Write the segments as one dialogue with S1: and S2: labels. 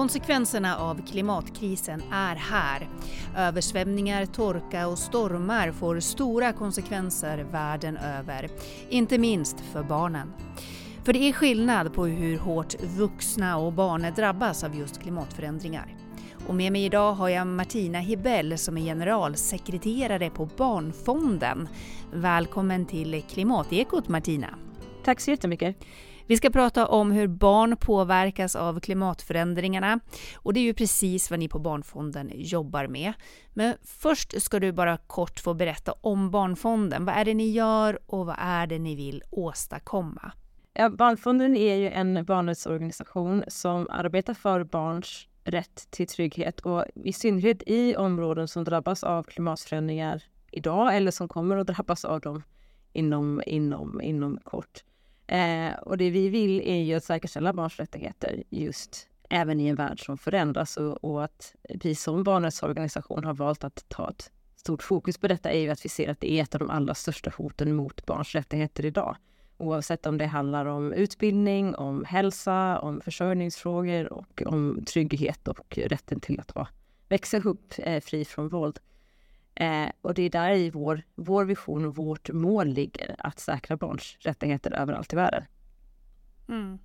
S1: Konsekvenserna av klimatkrisen är här. Översvämningar, torka och stormar får stora konsekvenser världen över. Inte minst för barnen. För det är skillnad på hur hårt vuxna och barn drabbas av just klimatförändringar. Och med mig idag har jag Martina Hibell som är generalsekreterare på Barnfonden. Välkommen till Klimatekot Martina.
S2: Tack så jättemycket.
S1: Vi ska prata om hur barn påverkas av klimatförändringarna och det är ju precis vad ni på Barnfonden jobbar med. Men först ska du bara kort få berätta om Barnfonden. Vad är det ni gör och vad är det ni vill åstadkomma?
S2: Ja, Barnfonden är ju en barnrättsorganisation som arbetar för barns rätt till trygghet och i synnerhet i områden som drabbas av klimatförändringar idag eller som kommer att drabbas av dem inom, inom, inom kort. Eh, och det vi vill är ju att säkerställa barns rättigheter just även i en värld som förändras och, och att vi som barnrättsorganisation har valt att ta ett stort fokus på detta är ju att vi ser att det är ett av de allra största hoten mot barns rättigheter idag. Oavsett om det handlar om utbildning, om hälsa, om försörjningsfrågor och om trygghet och rätten till att växa upp eh, fri från våld. Eh, och det är där i vår, vår vision och vårt mål ligger, att säkra barns rättigheter överallt i världen.
S1: Mm.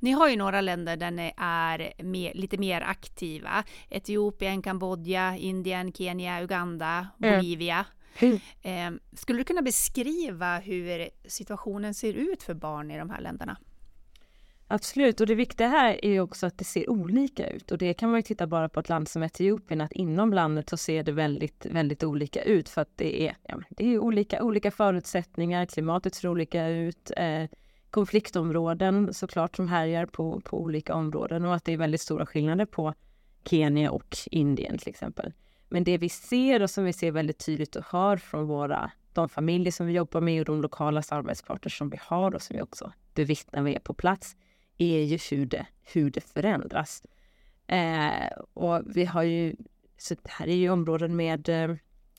S1: Ni har ju några länder där ni är mer, lite mer aktiva. Etiopien, Kambodja, Indien, Kenya, Uganda, Bolivia. Mm. Eh, skulle du kunna beskriva hur situationen ser ut för barn i de här länderna?
S2: Absolut, och det viktiga här är ju också att det ser olika ut och det kan man ju titta bara på ett land som Etiopien att inom landet så ser det väldigt, väldigt olika ut för att det är, ja, det är olika, olika förutsättningar, klimatet ser olika ut, eh, konfliktområden såklart som härjar på, på olika områden och att det är väldigt stora skillnader på Kenya och Indien till exempel. Men det vi ser och som vi ser väldigt tydligt och hör från våra de familjer som vi jobbar med och de lokala samarbetspartners som vi har och som vi också bevittnar när vi är på plats är ju hur det, hur det förändras. Eh, och vi har ju, så det här är ju områden med eh,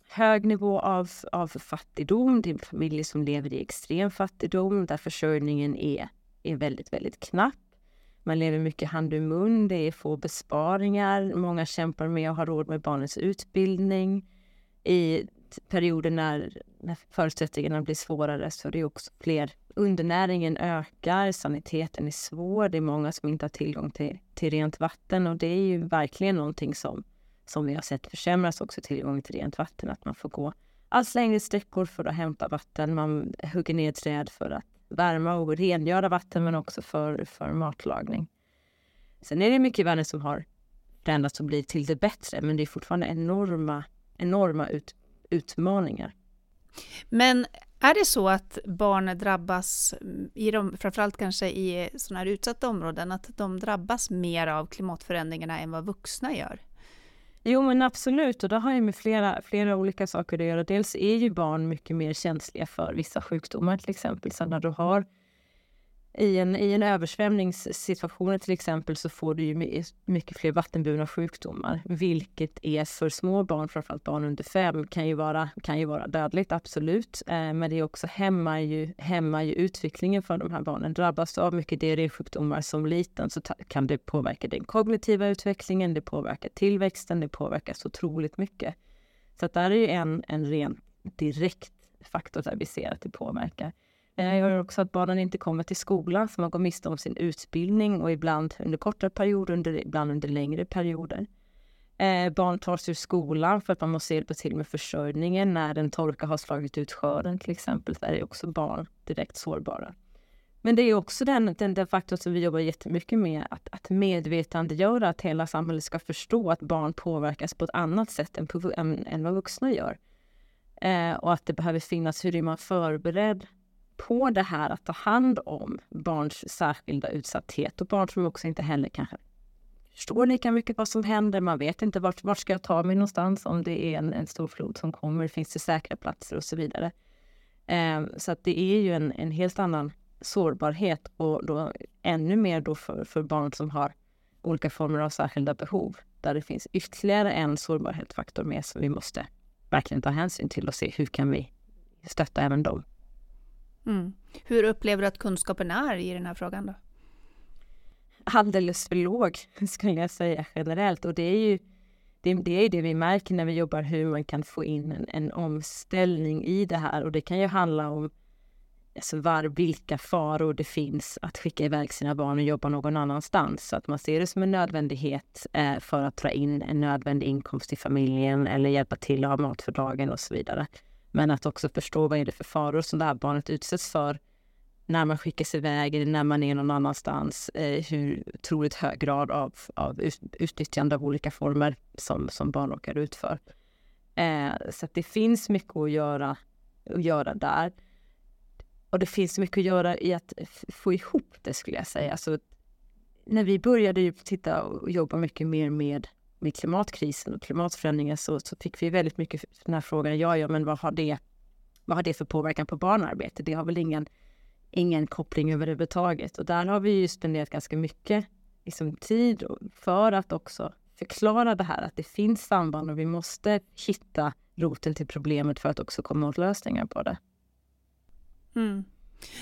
S2: hög nivå av, av fattigdom. Det är familjer som lever i extrem fattigdom där försörjningen är, är väldigt, väldigt knapp. Man lever mycket hand i mun, det är få besparingar. Många kämpar med att ha råd med barnens utbildning. I perioder när, när förutsättningarna blir svårare så är det också fler undernäringen ökar, saniteten är svår, det är många som inte har tillgång till, till rent vatten och det är ju verkligen någonting som, som vi har sett försämras också tillgången till rent vatten, att man får gå allt längre sträckor för att hämta vatten, man hugger ner träd för att värma och rengöra vatten men också för, för matlagning. Sen är det mycket i världen som har förändrats och blivit till det bättre men det är fortfarande enorma, enorma ut, utmaningar.
S1: Men är det så att barn drabbas, i de, framförallt kanske i sådana här utsatta områden, att de drabbas mer av klimatförändringarna än vad vuxna gör?
S2: Jo men absolut och det har ju med flera, flera olika saker att göra. Dels är ju barn mycket mer känsliga för vissa sjukdomar till exempel. Så när du har i en, I en översvämningssituation till exempel så får du ju mycket fler vattenburna sjukdomar, vilket är för små barn, framförallt barn under fem, kan ju vara, kan ju vara dödligt, absolut. Eh, men det är också hämmar ju, hämmar ju utvecklingen för de här barnen. Drabbas du av mycket diarrésjukdomar som liten så kan det påverka den kognitiva utvecklingen, det påverkar tillväxten, det påverkar så otroligt mycket. Så att där är ju en, en ren direkt faktor där vi ser att det påverkar. Eh, jag gör också att barnen inte kommer till skolan, så man går miste om sin utbildning och ibland under kortare perioder, ibland under längre perioder. Eh, barn tas ur skolan för att man måste hjälpa till med försörjningen när en torka har slagit ut skörden till exempel. Där är också barn direkt sårbara. Men det är också den, den, den faktor som vi jobbar jättemycket med, att, att medvetandegöra att hela samhället ska förstå att barn påverkas på ett annat sätt än, på, än, än vad vuxna gör. Eh, och att det behöver finnas, hur är man förberedd på det här att ta hand om barns särskilda utsatthet och barn som också inte heller kanske förstår lika mycket vad som händer. Man vet inte vart, vart ska jag ta mig någonstans om det är en, en stor flod som kommer. Finns det säkra platser och så vidare. Eh, så att det är ju en, en helt annan sårbarhet och då ännu mer då för, för barn som har olika former av särskilda behov. Där det finns ytterligare en sårbarhetsfaktor med som vi måste verkligen ta hänsyn till och se hur kan vi stötta även dem.
S1: Mm. Hur upplever du att kunskapen är i den här frågan då?
S2: alldeles för låg skulle jag säga generellt och det är ju det, det är det vi märker när vi jobbar hur man kan få in en, en omställning i det här och det kan ju handla om alltså var, vilka faror det finns att skicka iväg sina barn och jobba någon annanstans. Så att man ser det som en nödvändighet eh, för att dra in en nödvändig inkomst i familjen eller hjälpa till att ha mat för dagen och så vidare. Men att också förstå vad är det för faror som det här barnet utsätts för när man skickas iväg eller när man är någon annanstans. Eh, hur otroligt hög grad av, av utnyttjande av olika former som, som barn råkar ut för. Eh, så att det finns mycket att göra, att göra där. Och det finns mycket att göra i att få ihop det skulle jag säga. Alltså, när vi började ju titta och jobba mycket mer med, med klimatkrisen och klimatförändringen så, så fick vi väldigt mycket den här frågan, ja, ja, men vad har det, vad har det för påverkan på barnarbete? Det har väl ingen, ingen koppling överhuvudtaget. Och där har vi ju spenderat ganska mycket liksom, tid för att också förklara det här, att det finns samband och vi måste hitta roten till problemet för att också komma åt lösningar på det.
S1: Mm.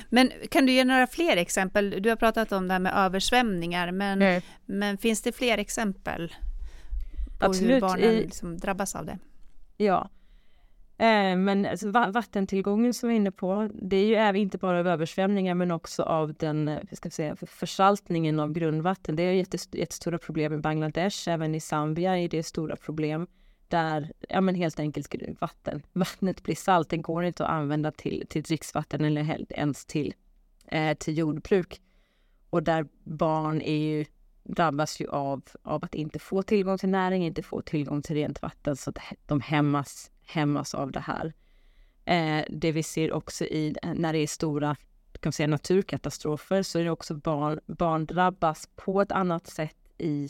S1: Men kan du ge några fler exempel? Du har pratat om det här med översvämningar, men, mm. men finns det fler exempel på Absolut. hur barnen liksom drabbas av det?
S2: Ja. Eh, men alltså, vattentillgången som vi är inne på, det är ju inte bara av översvämningar men också av den ska säga, försaltningen av grundvatten. Det är jättestora problem i Bangladesh, även i Zambia är det stora problem där ja, men helt enkelt vatten, vattnet blir salt. Det går inte att använda till, till dricksvatten eller ens till, eh, till jordbruk. Och där barn är ju, drabbas ju av, av att inte få tillgång till näring, inte få tillgång till rent vatten så att de hämmas, hämmas av det här. Eh, det vi ser också i när det är stora kan säga, naturkatastrofer så är det också barn, barn drabbas på ett annat sätt i,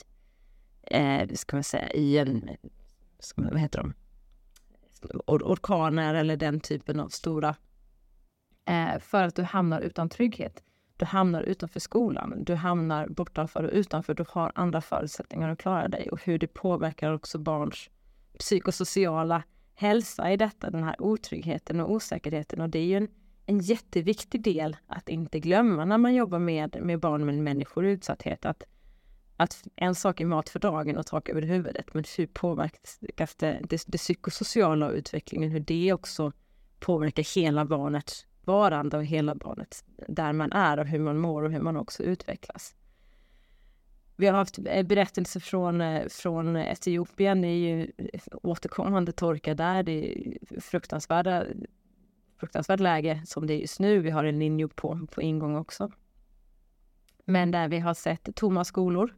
S2: eh, ska man säga, i en vad heter de? Or orkaner eller den typen av stora. Eh, för att du hamnar utan trygghet. Du hamnar utanför skolan, du hamnar bortanför och utanför. Du har andra förutsättningar att klara dig och hur det påverkar också barns psykosociala hälsa i detta, den här otryggheten och osäkerheten. Och det är ju en, en jätteviktig del att inte glömma när man jobbar med, med barn med människor i utsatthet. Att att en sak är mat för dagen och tak över huvudet, men hur påverkas det, det, det psykosociala utvecklingen, hur det också påverkar hela barnets bevarande och hela barnet där man är och hur man mår och hur man också utvecklas. Vi har haft eh, berättelser från, eh, från Etiopien, det är ju eh, återkommande torka där, det är fruktansvärda, fruktansvärt läge som det är just nu. Vi har en linje på, på ingång också. Men där vi har sett tomma skolor,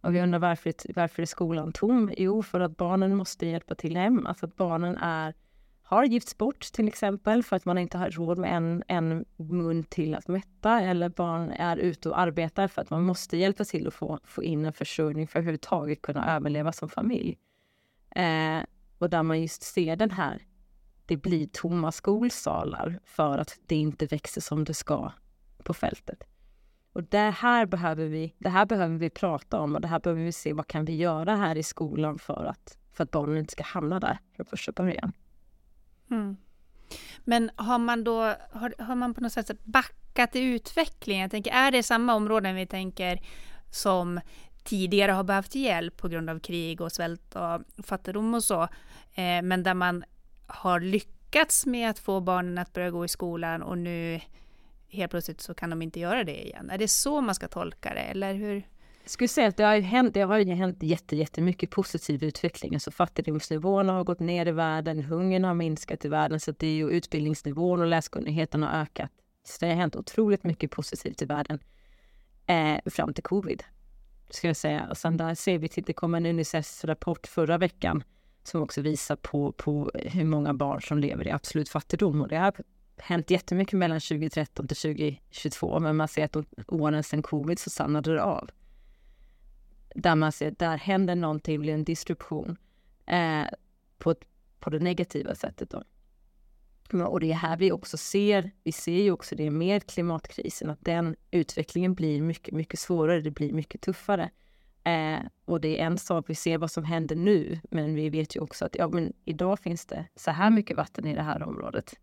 S2: och vi undrar varför, varför är skolan tom? Jo, för att barnen måste hjälpa till hem, Alltså att barnen är, har gifts bort till exempel för att man inte har råd med en, en mun till att mätta. Eller barn är ute och arbetar för att man måste hjälpa till att få, få in en försörjning för att överhuvudtaget kunna överleva som familj. Eh, och där man just ser den här, det blir tomma skolsalar för att det inte växer som det ska på fältet. Och det här, behöver vi, det här behöver vi prata om och det här behöver vi se vad kan vi göra här i skolan för att, för att barnen inte ska hamna där från första början.
S1: Mm. Men har man då har, har man på något sätt backat i utvecklingen? Jag tänker, är det samma områden vi tänker som tidigare har behövt hjälp på grund av krig och svält och fattigdom och så, eh, men där man har lyckats med att få barnen att börja gå i skolan och nu helt plötsligt så kan de inte göra det igen. Är det så man ska tolka det eller hur?
S2: Jag skulle säga att det har ju hänt, det har ju hänt jätte, jättemycket positiv utveckling. Alltså fattigdomsnivåerna har gått ner i världen, hungern har minskat i världen, så det är ju utbildningsnivån och läskunnigheten har ökat. Så det har hänt otroligt mycket positivt i världen eh, fram till covid. Ska jag säga. Och sen där ser vi till, det kom en Unicef-rapport förra veckan som också visar på, på hur många barn som lever i absolut fattigdom. Och det har hänt jättemycket mellan 2013 till 2022, men man ser att åren sedan covid så stannade det av. Där man ser att där händer någonting, det blir en disruption eh, på, på det negativa sättet. Då. Och det är här vi också ser, vi ser ju också det med klimatkrisen, att den utvecklingen blir mycket, mycket svårare, det blir mycket tuffare. Eh, och det är en sak, vi ser vad som händer nu, men vi vet ju också att ja, men idag finns det så här mycket vatten i det här området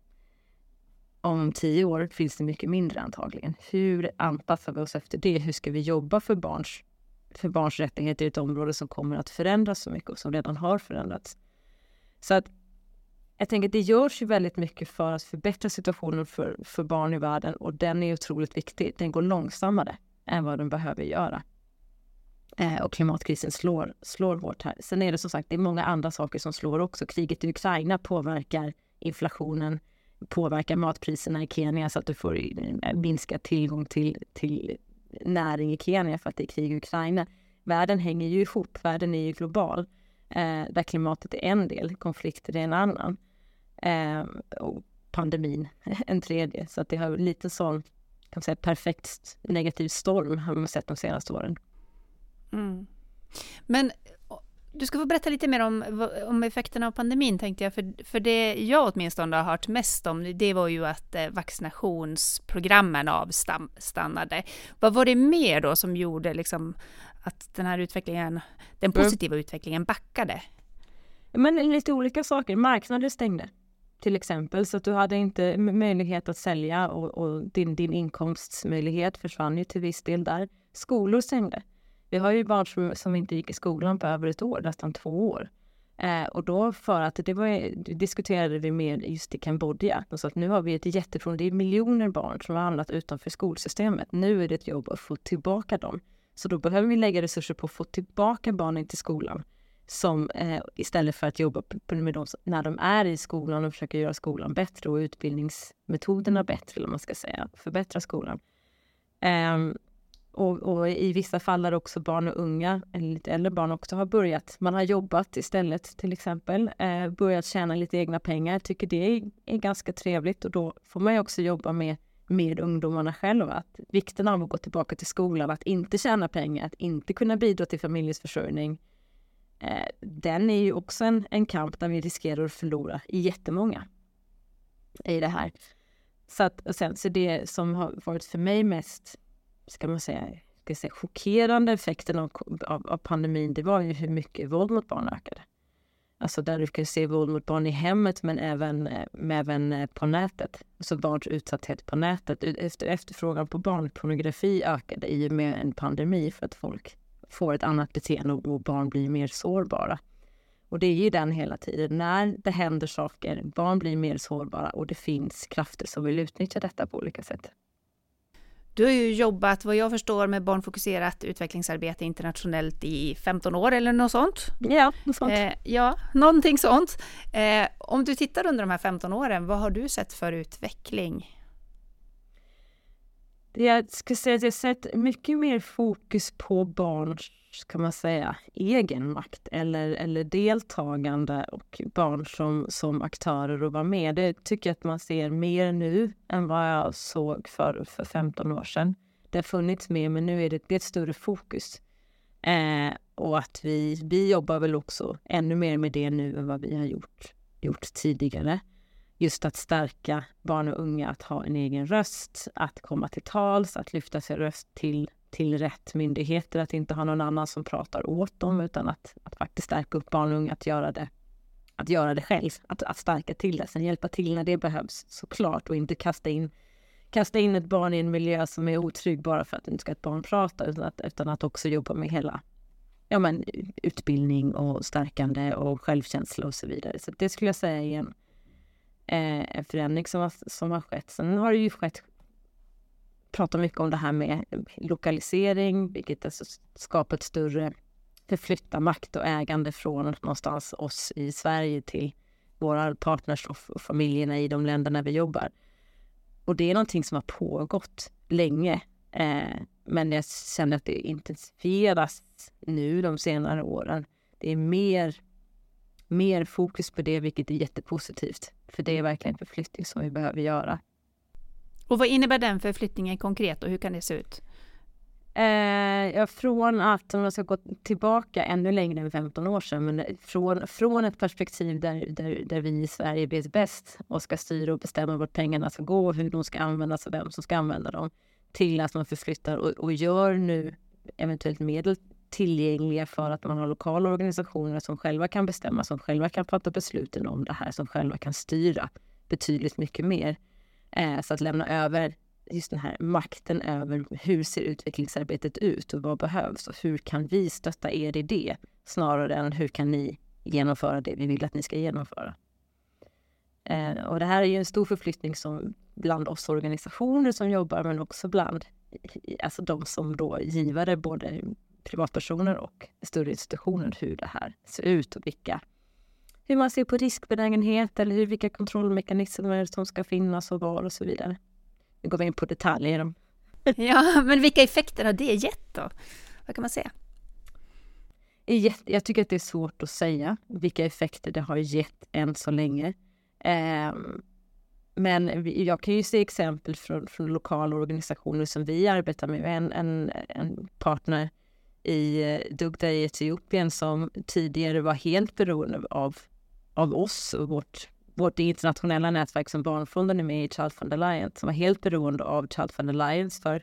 S2: om tio år finns det mycket mindre antagligen. Hur anpassar vi oss efter det? Hur ska vi jobba för barns, för barns rättigheter i ett område som kommer att förändras så mycket och som redan har förändrats? Så att jag tänker att det görs ju väldigt mycket för att förbättra situationen för, för barn i världen och den är otroligt viktig. Den går långsammare än vad den behöver göra. Eh, och klimatkrisen slår, slår hårt här. Sen är det som sagt det är många andra saker som slår också. Kriget i Ukraina påverkar inflationen, påverkar matpriserna i Kenya så att du får eh, minskad tillgång till, till näring i Kenya för att det är krig i Ukraina. Världen hänger ju ihop, världen är ju global. Eh, där klimatet är en del, konflikter är en annan. Eh, och pandemin en tredje. Så att det har lite sån, kan man säga, perfekt negativ storm har man sett de senaste åren.
S1: Mm. Men du ska få berätta lite mer om, om effekterna av pandemin tänkte jag, för, för det jag åtminstone har hört mest om, det var ju att eh, vaccinationsprogrammen avstannade. Vad var det mer då som gjorde liksom att den här utvecklingen, den mm. positiva mm. utvecklingen backade?
S2: Men lite olika saker. Marknader stängde till exempel så att du hade inte möjlighet att sälja och, och din, din inkomstmöjlighet försvann ju till viss del där. Skolor stängde. Vi har ju barn som, som inte gick i skolan på över ett år, nästan två år. Eh, och då för att det var, diskuterade vi med just i Kambodja. De sa att nu har vi ett jättefrån, det är miljoner barn som har hamnat utanför skolsystemet. Nu är det ett jobb att få tillbaka dem. Så då behöver vi lägga resurser på att få tillbaka barnen till skolan. Som, eh, istället för att jobba med dem när de är i skolan och försöka göra skolan bättre och utbildningsmetoderna bättre, eller man ska säga, förbättra skolan. Um, och, och, i vissa fall där också barn och unga, eller lite äldre barn också har börjat. Man har jobbat istället till exempel, eh, börjat tjäna lite egna pengar. Tycker det är, är, ganska trevligt och då får man ju också jobba med, med ungdomarna själva. Att vikten av att gå tillbaka till skolan, att inte tjäna pengar, att inte kunna bidra till familjens försörjning. Eh, den är ju också en, en kamp där vi riskerar att förlora jättemånga i det här. Så, att, och sen, så det som har varit för mig mest ska man säga, ska säga chockerande effekten av, av, av, pandemin, det var ju hur mycket våld mot barn ökade. Alltså där du kan se våld mot barn i hemmet men även, eh, även eh, på nätet. Alltså barns utsatthet på nätet. Efter, efterfrågan på barnpornografi ökade i och med en pandemi för att folk får ett annat beteende och barn blir mer sårbara. Och det är ju den hela tiden. När det händer saker, barn blir mer sårbara och det finns krafter som vill utnyttja detta på olika sätt.
S1: Du har ju jobbat, vad jag förstår, med barnfokuserat utvecklingsarbete internationellt i 15 år eller något sånt?
S2: Ja, något sånt. Eh,
S1: ja, någonting sånt. Eh, om du tittar under de här 15 åren, vad har du sett för utveckling?
S2: Jag ska säga att jag sett mycket mer fokus på barns kan man säga, egenmakt eller, eller deltagande och barn som, som aktörer och vara med. Det tycker jag att man ser mer nu än vad jag såg för, för 15 år sedan. Det har funnits mer, men nu är det, det är ett större fokus. Eh, och att vi, vi jobbar väl också ännu mer med det nu än vad vi har gjort, gjort tidigare. Just att stärka barn och unga att ha en egen röst, att komma till tals, att lyfta sin röst till till rätt myndigheter, att inte ha någon annan som pratar åt dem utan att, att faktiskt stärka upp barn och unga att göra det, att göra det själv, att, att stärka till det, sen hjälpa till när det behövs såklart och inte kasta in kasta in ett barn i en miljö som är otrygg bara för att inte ska ett barn prata utan att, utan att också jobba med hela ja, men, utbildning och stärkande och självkänsla och så vidare. Så det skulle jag säga är en, eh, en förändring som har, som har skett. Sen har det ju skett pratar mycket om det här med lokalisering, vilket alltså skapar ett större förflytta makt och ägande från någonstans oss i Sverige till våra partners och familjerna i de länderna vi jobbar. Och det är någonting som har pågått länge. Eh, men jag känner att det intensifieras nu de senare åren. Det är mer, mer fokus på det, vilket är jättepositivt. För det är verkligen förflyttning som vi behöver göra.
S1: Och vad innebär den förflyttningen konkret och hur kan det se ut?
S2: Eh, ja, från att, om jag ska gå tillbaka ännu längre än 15 år sedan, men från, från ett perspektiv där, där, där vi i Sverige vet bäst och ska styra och bestämma vart pengarna ska gå, hur de ska användas och vem som ska använda dem, till att man förflyttar och, och gör nu eventuellt medel tillgängliga för att man har lokala organisationer som själva kan bestämma, som själva kan fatta besluten om det här, som själva kan styra betydligt mycket mer Eh, Eh, så att lämna över just den här makten över hur ser utvecklingsarbetet ut och vad behövs och hur kan vi stötta er i det snarare än hur kan ni genomföra det vi vill att ni ska genomföra. Eh, och det här är ju en stor förflyttning som bland oss organisationer som jobbar men också bland alltså de som då givare, både privatpersoner och större institutioner, hur det här ser ut och vilka hur man ser på riskbenägenhet eller hur, vilka kontrollmekanismer som ska finnas och var och så vidare. Nu går vi in på detaljer.
S1: Ja, men vilka effekter har det gett då? Vad kan man säga?
S2: Jag tycker att det är svårt att säga vilka effekter det har gett än så länge. Ehm, men jag kan ju se exempel från, från lokala organisationer som vi arbetar med. En, en, en partner i eh, Dugda i Etiopien som tidigare var helt beroende av, av oss och vårt, vårt internationella nätverk som Barnfonden är med i, Child Fund Alliance, som var helt beroende av Child Fund Alliance för,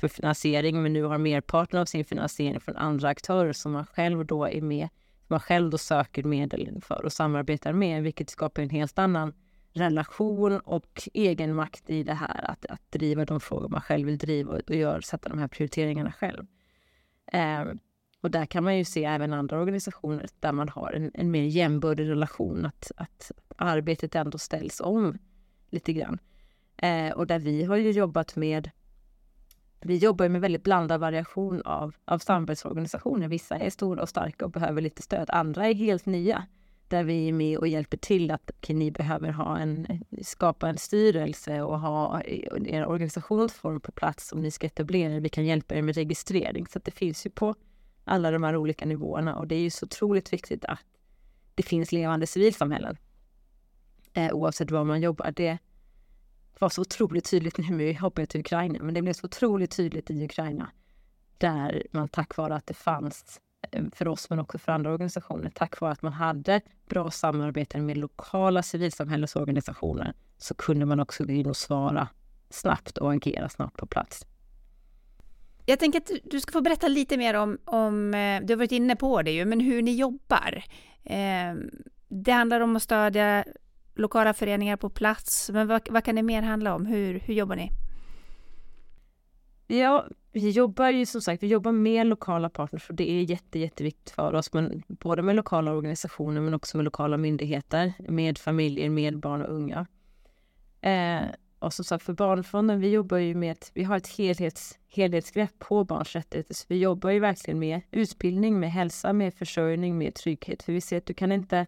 S2: för finansiering, men nu har merparten av sin finansiering från andra aktörer som man själv då är med, som man själv då söker medel för och samarbetar med, vilket skapar en helt annan relation och egenmakt i det här att, att driva de frågor man själv vill driva och, och gör, sätta de här prioriteringarna själv. Eh, och där kan man ju se även andra organisationer där man har en, en mer jämbördig relation, att, att arbetet ändå ställs om lite grann. Eh, och där vi har ju jobbat med vi jobbar med väldigt blandad variation av, av samarbetsorganisationer. Vissa är stora och starka och behöver lite stöd. Andra är helt nya där vi är med och hjälper till att okay, ni behöver ha en, skapa en styrelse och ha er organisationsform på plats som ni ska etablera. Vi kan hjälpa er med registrering. Så det finns ju på alla de här olika nivåerna och det är ju så otroligt viktigt att det finns levande civilsamhällen. Eh, oavsett var man jobbar. Det var så otroligt tydligt nu hoppar jag till Ukraina, men det blev så otroligt tydligt i Ukraina där man tack vare att det fanns eh, för oss men också för andra organisationer. Tack vare att man hade bra samarbeten med lokala civilsamhällesorganisationer så kunde man också gå in och svara snabbt och agera snabbt på plats.
S1: Jag tänker att du ska få berätta lite mer om, om eh, du har varit inne på det ju, men hur ni jobbar. Eh, det handlar om att stödja lokala föreningar på plats, men vad, vad kan det mer handla om? Hur, hur jobbar ni?
S2: Ja, vi jobbar ju som sagt, vi jobbar med lokala partners och det är jätte, jätteviktigt för oss, men både med lokala organisationer men också med lokala myndigheter, med familjer, med barn och unga. Eh, och som sagt för Barnfonden, vi jobbar ju med, vi har ett helhets, helhetsgrepp på barns rättigheter, så vi jobbar ju verkligen med utbildning, med hälsa, med försörjning, med trygghet, för vi ser att du kan inte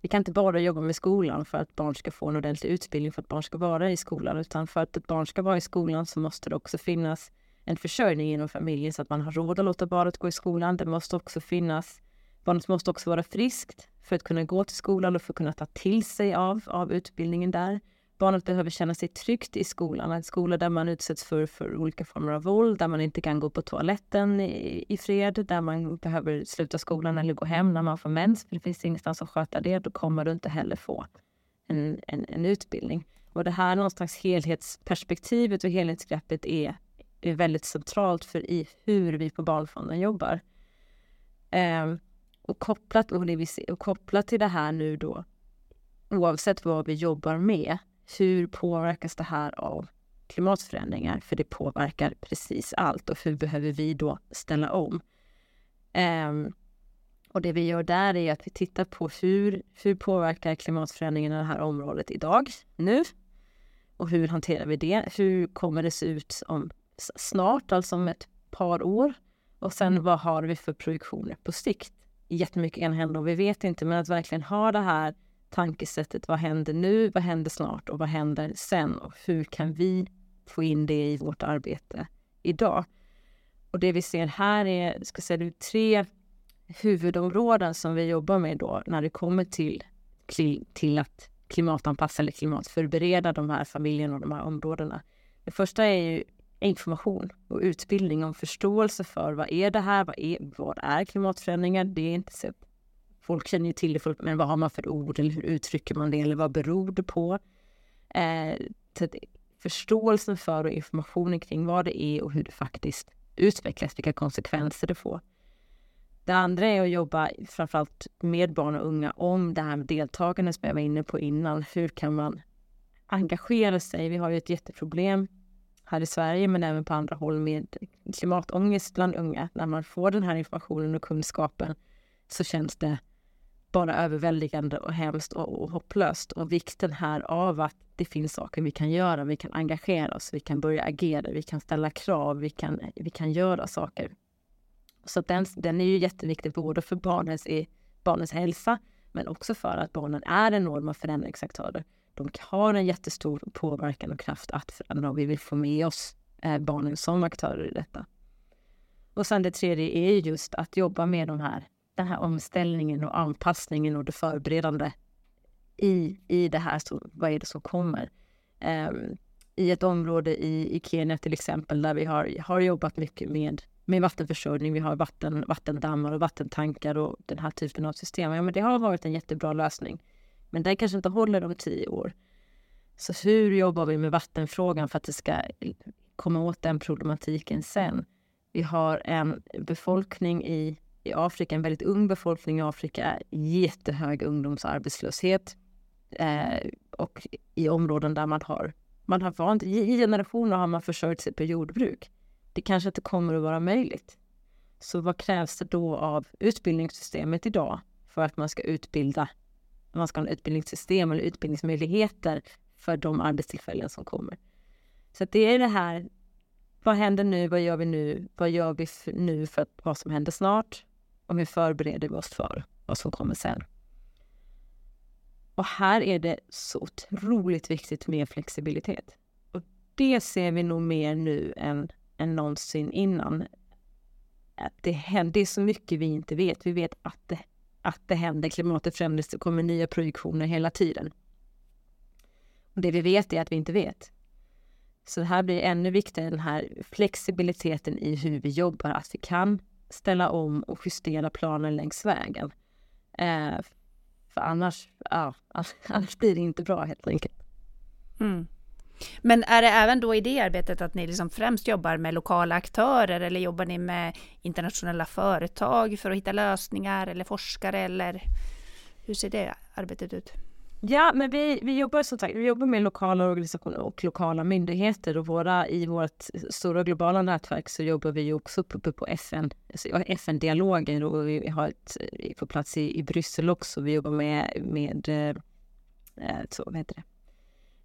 S2: vi kan inte bara jobba med skolan för att barn ska få en ordentlig utbildning för att barn ska vara i skolan, utan för att ett barn ska vara i skolan så måste det också finnas en försörjning inom familjen så att man har råd att låta barnet gå i skolan. Det måste också finnas, barnet måste också vara friskt för att kunna gå till skolan och för att kunna ta till sig av, av utbildningen där. Barnet behöver känna sig tryggt i skolan, en skola där man utsätts för, för olika former av våld, där man inte kan gå på toaletten i, i fred, där man behöver sluta skolan eller gå hem när man får mens, för det finns ingenstans att sköta det, då kommer du inte heller få en, en, en utbildning. Och det här någonstans helhetsperspektivet och helhetsgreppet är är väldigt centralt för i hur vi på Barnfonden jobbar. Eh, och, kopplat, och, det vi ser, och kopplat till det här nu då, oavsett vad vi jobbar med, hur påverkas det här av klimatförändringar? För det påverkar precis allt och hur behöver vi då ställa om? Eh, och det vi gör där är att vi tittar på hur, hur påverkar klimatförändringen det här området idag, nu? Och hur hanterar vi det? Hur kommer det se ut om snart, alltså om ett par år. Och sen mm. vad har vi för projektioner på sikt? Jättemycket enhända och vi vet inte, men att verkligen ha det här tankesättet. Vad händer nu? Vad händer snart? Och vad händer sen? Och hur kan vi få in det i vårt arbete idag? Och det vi ser här är, ska säga, tre huvudområden som vi jobbar med då när det kommer till, till att klimatanpassa eller klimatförbereda de här familjerna och de här områdena. Det första är ju information och utbildning om förståelse för vad är det här, vad är, vad är klimatförändringar? Det är inte så folk känner ju till det, men vad har man för ord eller hur uttrycker man det eller vad beror det på? Eh, förståelsen för och informationen kring vad det är och hur det faktiskt utvecklas, vilka konsekvenser det får. Det andra är att jobba framförallt med barn och unga om det här med deltagande som jag var inne på innan. Hur kan man engagera sig. Vi har ju ett jätteproblem här i Sverige men även på andra håll med klimatångest bland unga. När man får den här informationen och kunskapen så känns det bara överväldigande och hemskt och, och hopplöst. Och vikten här av att det finns saker vi kan göra. Vi kan engagera oss, vi kan börja agera, vi kan ställa krav, vi kan, vi kan göra saker. Så den, den är ju jätteviktig både för barnens, barnens hälsa men också för att barnen är enorma förändringsaktörer. De har en jättestor påverkan och kraft att förändra och vi vill få med oss eh, barnen som aktörer i detta. Och sen det tredje är just att jobba med de här, den här omställningen och anpassningen och det förberedande i, i det här, så, vad är det som kommer? Um, I ett område i, i Kenya till exempel där vi har, har jobbat mycket med, med vattenförsörjning. Vi har vatten, vattendammar och vattentankar och den här typen av system. Ja, men det har varit en jättebra lösning. Men den kanske inte håller om tio år. Så hur jobbar vi med vattenfrågan för att det ska komma åt den problematiken sen? Vi har en befolkning i, i Afrika, en väldigt ung befolkning i Afrika, jättehög ungdomsarbetslöshet eh, och i områden där man har, man har vant, i generationer har man försörjt sig på jordbruk. Det kanske inte kommer att vara möjligt. Så vad krävs det då av utbildningssystemet idag för att man ska utbilda, man ska ha ett utbildningssystem eller utbildningsmöjligheter för de arbetstillfällen som kommer. Så det är det här, vad händer nu, vad gör vi nu, vad gör vi nu för vad som händer snart och hur förbereder vi oss för vad som kommer sen. Och här är det så otroligt viktigt med flexibilitet. Och det ser vi nog mer nu än, än någonsin innan. Att det händer så mycket vi inte vet. Vi vet att det, att det händer, klimatet förändras, det kommer nya projektioner hela tiden. Och det vi vet är att vi inte vet. Så det här blir ännu viktigare, den här flexibiliteten i hur vi jobbar, att vi kan ställa om och justera planen längs vägen. Eh, för annars, ja, annars blir det inte bra helt enkelt.
S1: Mm. Men är det även då i det arbetet att ni liksom främst jobbar med lokala aktörer eller jobbar ni med internationella företag för att hitta lösningar eller forskare eller hur ser det arbetet ut?
S2: Ja, men vi, vi jobbar som sagt, vi jobbar med lokala organisationer och lokala myndigheter och våra, i vårt stora globala nätverk så jobbar vi också uppe på FN, alltså FN dialogen och vi har ett eh, på plats i, i Bryssel också. Vi jobbar med, med eh, eh, så, vad heter det?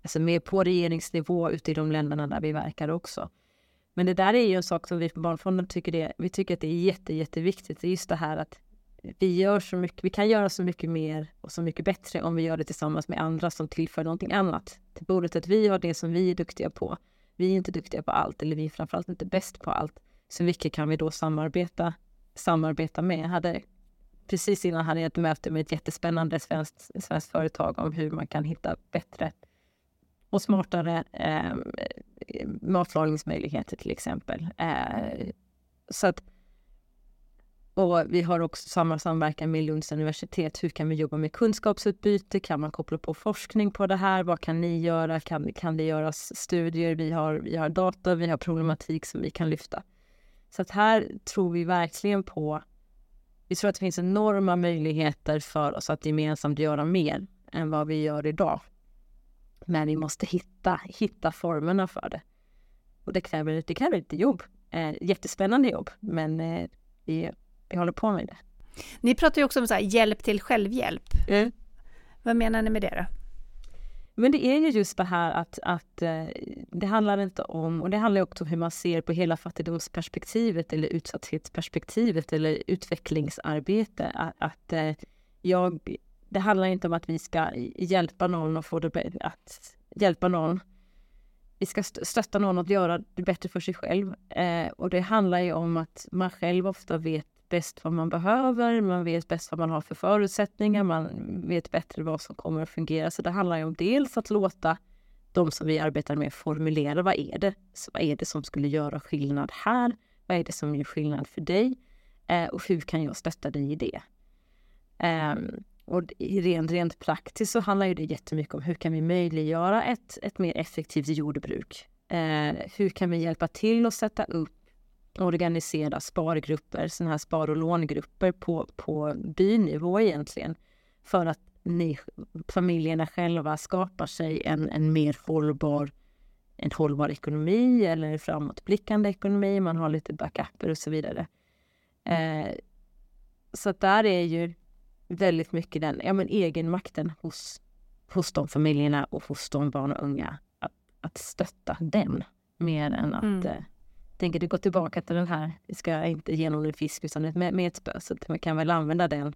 S2: Alltså med på regeringsnivå ute i de länderna där vi verkar också. Men det där är ju en sak som vi på Barnfonden tycker det, vi tycker att det är jätte, jätteviktigt. Det är just det här att vi gör så mycket, vi kan göra så mycket mer och så mycket bättre om vi gör det tillsammans med andra som tillför någonting annat till bordet. Att vi har det som vi är duktiga på. Vi är inte duktiga på allt eller vi är framförallt inte bäst på allt. Så vilka kan vi då samarbeta, samarbeta med? Jag hade, precis innan hade jag ett möte med ett jättespännande svenskt, svenskt företag om hur man kan hitta bättre och smartare eh, matlagningsmöjligheter till exempel. Eh, så att och vi har också samma samverkan med Lunds universitet. Hur kan vi jobba med kunskapsutbyte? Kan man koppla på forskning på det här? Vad kan ni göra? Kan, kan det göras studier? Vi har, vi har data, vi har problematik som vi kan lyfta. Så att här tror vi verkligen på... Vi tror att det finns enorma möjligheter för oss att gemensamt göra mer än vad vi gör idag. Men vi måste hitta, hitta formerna för det. Och det kräver, det kräver lite jobb. Eh, jättespännande jobb, men eh, vi håller på med det.
S1: Ni pratar ju också om så hjälp till självhjälp.
S2: Mm.
S1: Vad menar ni med det då?
S2: Men det är ju just det här att, att eh, det handlar inte om, och det handlar också om hur man ser på hela fattigdomsperspektivet eller utsatthetsperspektivet eller utvecklingsarbete. Att, att eh, jag, det handlar inte om att vi ska hjälpa någon och få det att hjälpa någon. Vi ska stötta någon att göra det bättre för sig själv. Eh, och det handlar ju om att man själv ofta vet bäst vad man behöver, man vet bäst vad man har för förutsättningar, man vet bättre vad som kommer att fungera. Så det handlar ju om dels att låta de som vi arbetar med formulera vad är det? Så vad är det som skulle göra skillnad här? Vad är det som gör skillnad för dig? Eh, och hur kan jag stötta dig i det? Eh, och rent, rent praktiskt så handlar ju det jättemycket om hur kan vi möjliggöra ett, ett mer effektivt jordbruk? Eh, hur kan vi hjälpa till att sätta upp organisera spargrupper, sådana här spar och långrupper på, på bynivå egentligen. För att ni, familjerna själva skapar sig en, en mer hållbar en hållbar ekonomi eller en framåtblickande ekonomi. Man har lite backuper och så vidare. Eh, så att där är ju väldigt mycket den ja, men egenmakten hos, hos de familjerna och hos de barn och unga. Att, att stötta den mer än att mm. Tänker det går tillbaka till den här, vi ska inte ge någon fisk utan med, med ett spö. Så man kan väl använda den,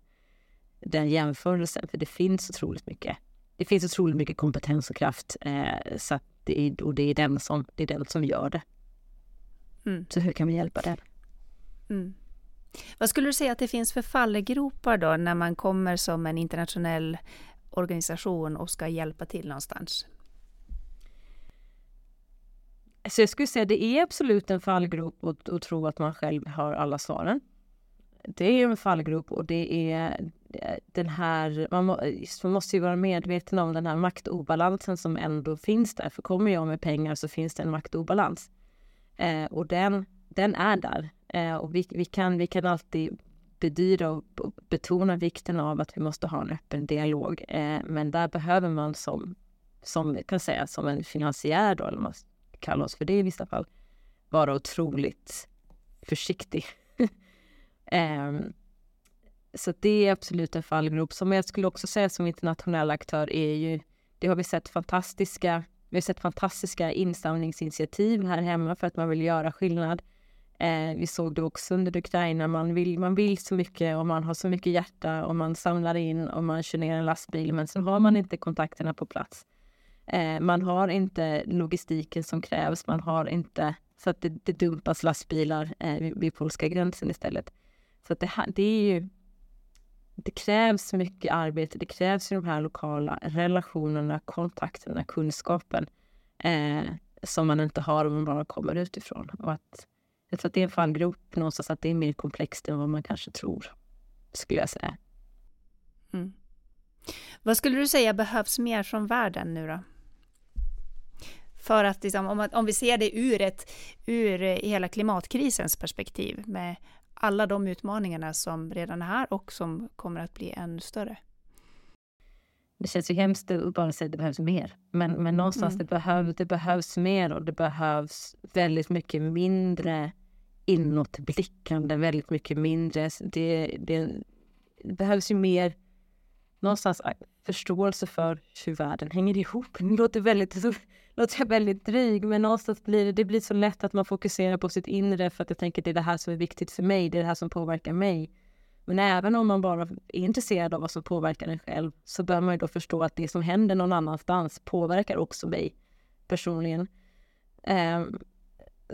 S2: den jämförelsen för det finns otroligt mycket. Det finns otroligt mycket kompetens och kraft eh, så det är, och det är, den som, det är den som gör det. Mm. Så hur kan vi hjälpa den?
S1: Mm. Vad skulle du säga att det finns för fallgropar då när man kommer som en internationell organisation och ska hjälpa till någonstans?
S2: Så jag skulle säga det är absolut en fallgrop att, att tro att man själv har alla svaren. Det är en fallgrop och det är eh, den här, man, må, man måste ju vara medveten om den här maktobalansen som ändå finns där. För kommer jag med pengar så finns det en maktobalans. Eh, och den, den är där. Eh, och vi, vi, kan, vi kan alltid bedyra och betona vikten av att vi måste ha en öppen dialog. Eh, men där behöver man som, som kan säga som en finansiär då, eller kalla oss för det i vissa fall, vara otroligt försiktig. um, så det är absolut en fallgrop. Som jag skulle också säga som internationell aktör är ju, det har vi sett fantastiska, vi har sett fantastiska insamlingsinitiativ här hemma för att man vill göra skillnad. Eh, vi såg det också under Ukraina, man vill, man vill så mycket och man har så mycket hjärta och man samlar in och man kör ner en lastbil men så har man inte kontakterna på plats. Eh, man har inte logistiken som krävs, man har inte så att det, det dumpas lastbilar eh, vid, vid polska gränsen istället. Så att det, det är ju det krävs mycket arbete, det krävs ju de här lokala relationerna, kontakterna, kunskapen eh, som man inte har om man bara kommer utifrån. Och att, jag tror att det är en fallgrop någonstans, att det är mer komplext än vad man kanske tror, skulle jag säga.
S1: Mm. Vad skulle du säga behövs mer från världen nu då? För att liksom, om, om vi ser det ur, ett, ur hela klimatkrisens perspektiv med alla de utmaningarna som redan är här och som kommer att bli ännu större.
S2: Det känns ju hemskt att bara säga att det behövs mer. Men, men någonstans mm. det, behöv, det behövs mer och det behövs väldigt mycket mindre inåtblickande, väldigt mycket mindre. Det, det, det behövs ju mer någonstans förståelse för hur världen hänger ihop. Det låter väldigt låter jag väldigt dryg, men någonstans blir det, det blir så lätt att man fokuserar på sitt inre för att jag tänker att det är det här som är viktigt för mig, det är det här som påverkar mig. Men även om man bara är intresserad av vad som påverkar en själv så bör man ju då förstå att det som händer någon annanstans påverkar också mig personligen. Um,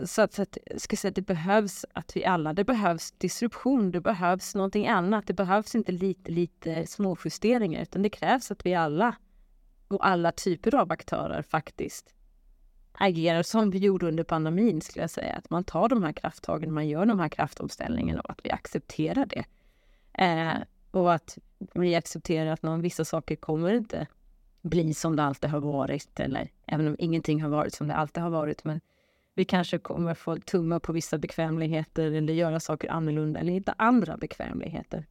S2: så att, så att ska säga, det behövs att vi alla, det behövs disruption, det behövs någonting annat. Det behövs inte lite, lite småjusteringar utan det krävs att vi alla och alla typer av aktörer faktiskt agerar som vi gjorde under pandemin skulle jag säga. Att man tar de här krafttagen, man gör de här kraftomställningarna och att vi accepterar det. Eh, och att vi accepterar att någon, vissa saker kommer inte bli som det alltid har varit eller även om ingenting har varit som det alltid har varit. Men vi kanske kommer få tumma på vissa bekvämligheter eller göra saker annorlunda eller hitta andra bekvämligheter.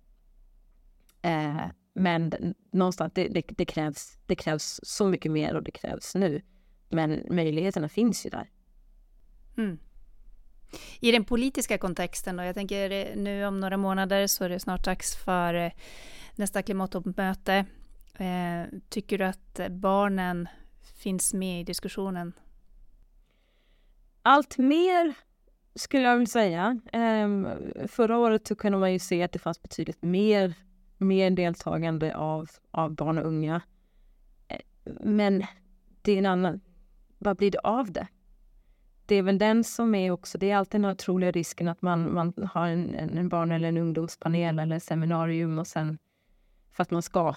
S2: Eh, men någonstans, det, det, det, krävs, det krävs så mycket mer och det krävs nu. Men möjligheterna finns ju där.
S1: Mm. I den politiska kontexten då, jag tänker eh, nu om några månader så är det snart dags för eh, nästa klimattoppmöte. Eh, tycker du att barnen finns med i diskussionen?
S2: Allt mer skulle jag vilja säga. Ehm, förra året så kunde man ju se att det fanns betydligt mer mer deltagande av, av barn och unga. Eh, men det är en annan, vad blir det av det? Det är väl den som är också, det är alltid den otroliga risken att man, man har en, en barn eller en ungdomspanel eller seminarium och sen för att man ska.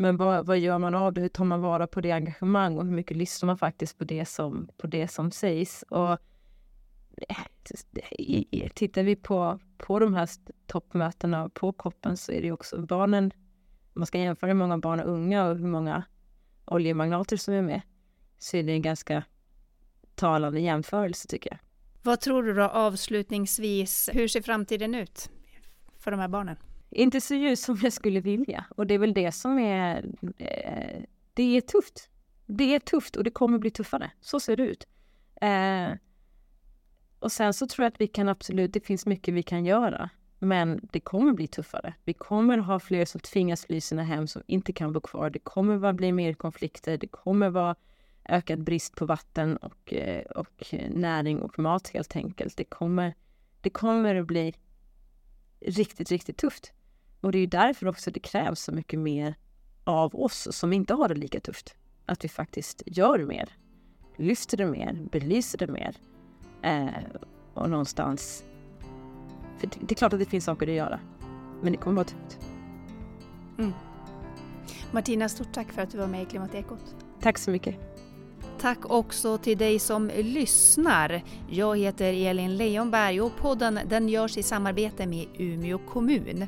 S2: Men vad, vad gör man av det? Hur tar man vara på det engagemang och hur mycket lyssnar man faktiskt på det som, på det som sägs? Och eh, tittar vi på, på de här toppmötena på koppen så är det också barnen, man ska jämföra hur många barn och unga och hur många oljemagnater som är med, så är det en ganska talande jämförelse tycker jag.
S1: Vad tror du då avslutningsvis, hur ser framtiden ut för de här barnen?
S2: Inte så ljus som jag skulle vilja. Och det är väl det som är... Eh, det är tufft. Det är tufft och det kommer bli tuffare. Så ser det ut. Eh, och sen så tror jag att vi kan absolut, det finns mycket vi kan göra. Men det kommer bli tuffare. Vi kommer ha fler som tvingas fly sina hem som inte kan bo kvar. Det kommer bli mer konflikter. Det kommer vara ökad brist på vatten och, eh, och näring och mat helt enkelt. Det kommer, det kommer att bli riktigt, riktigt tufft. Och det är därför också det krävs så mycket mer av oss som inte har det lika tufft. Att vi faktiskt gör mer, lyfter det mer, belyser det mer. Eh, och någonstans... För det är klart att det finns saker att göra, men det kommer vara tufft.
S1: Mm. Martina, stort tack för att du var med i Klimatekot.
S2: Tack så mycket.
S1: Tack också till dig som lyssnar. Jag heter Elin Leonberg och podden den görs i samarbete med Umeå kommun.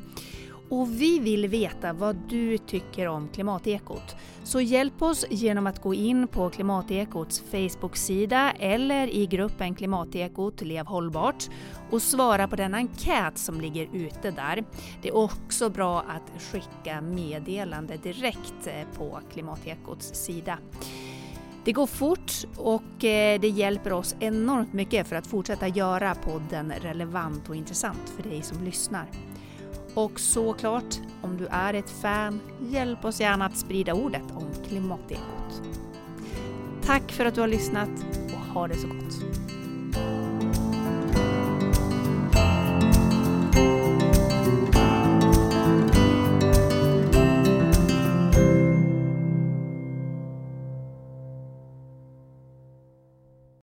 S1: Och vi vill veta vad du tycker om Klimatekot. Så hjälp oss genom att gå in på Klimatekots Facebook-sida eller i gruppen Klimatekot Lev hållbart och svara på den enkät som ligger ute där. Det är också bra att skicka meddelande direkt eh, på Klimatekots sida. Det går fort och eh, det hjälper oss enormt mycket för att fortsätta göra podden relevant och intressant för dig som lyssnar. Och såklart, om du är ett fan, hjälp oss gärna att sprida ordet om klimatekot. Tack för att du har lyssnat och ha det så gott!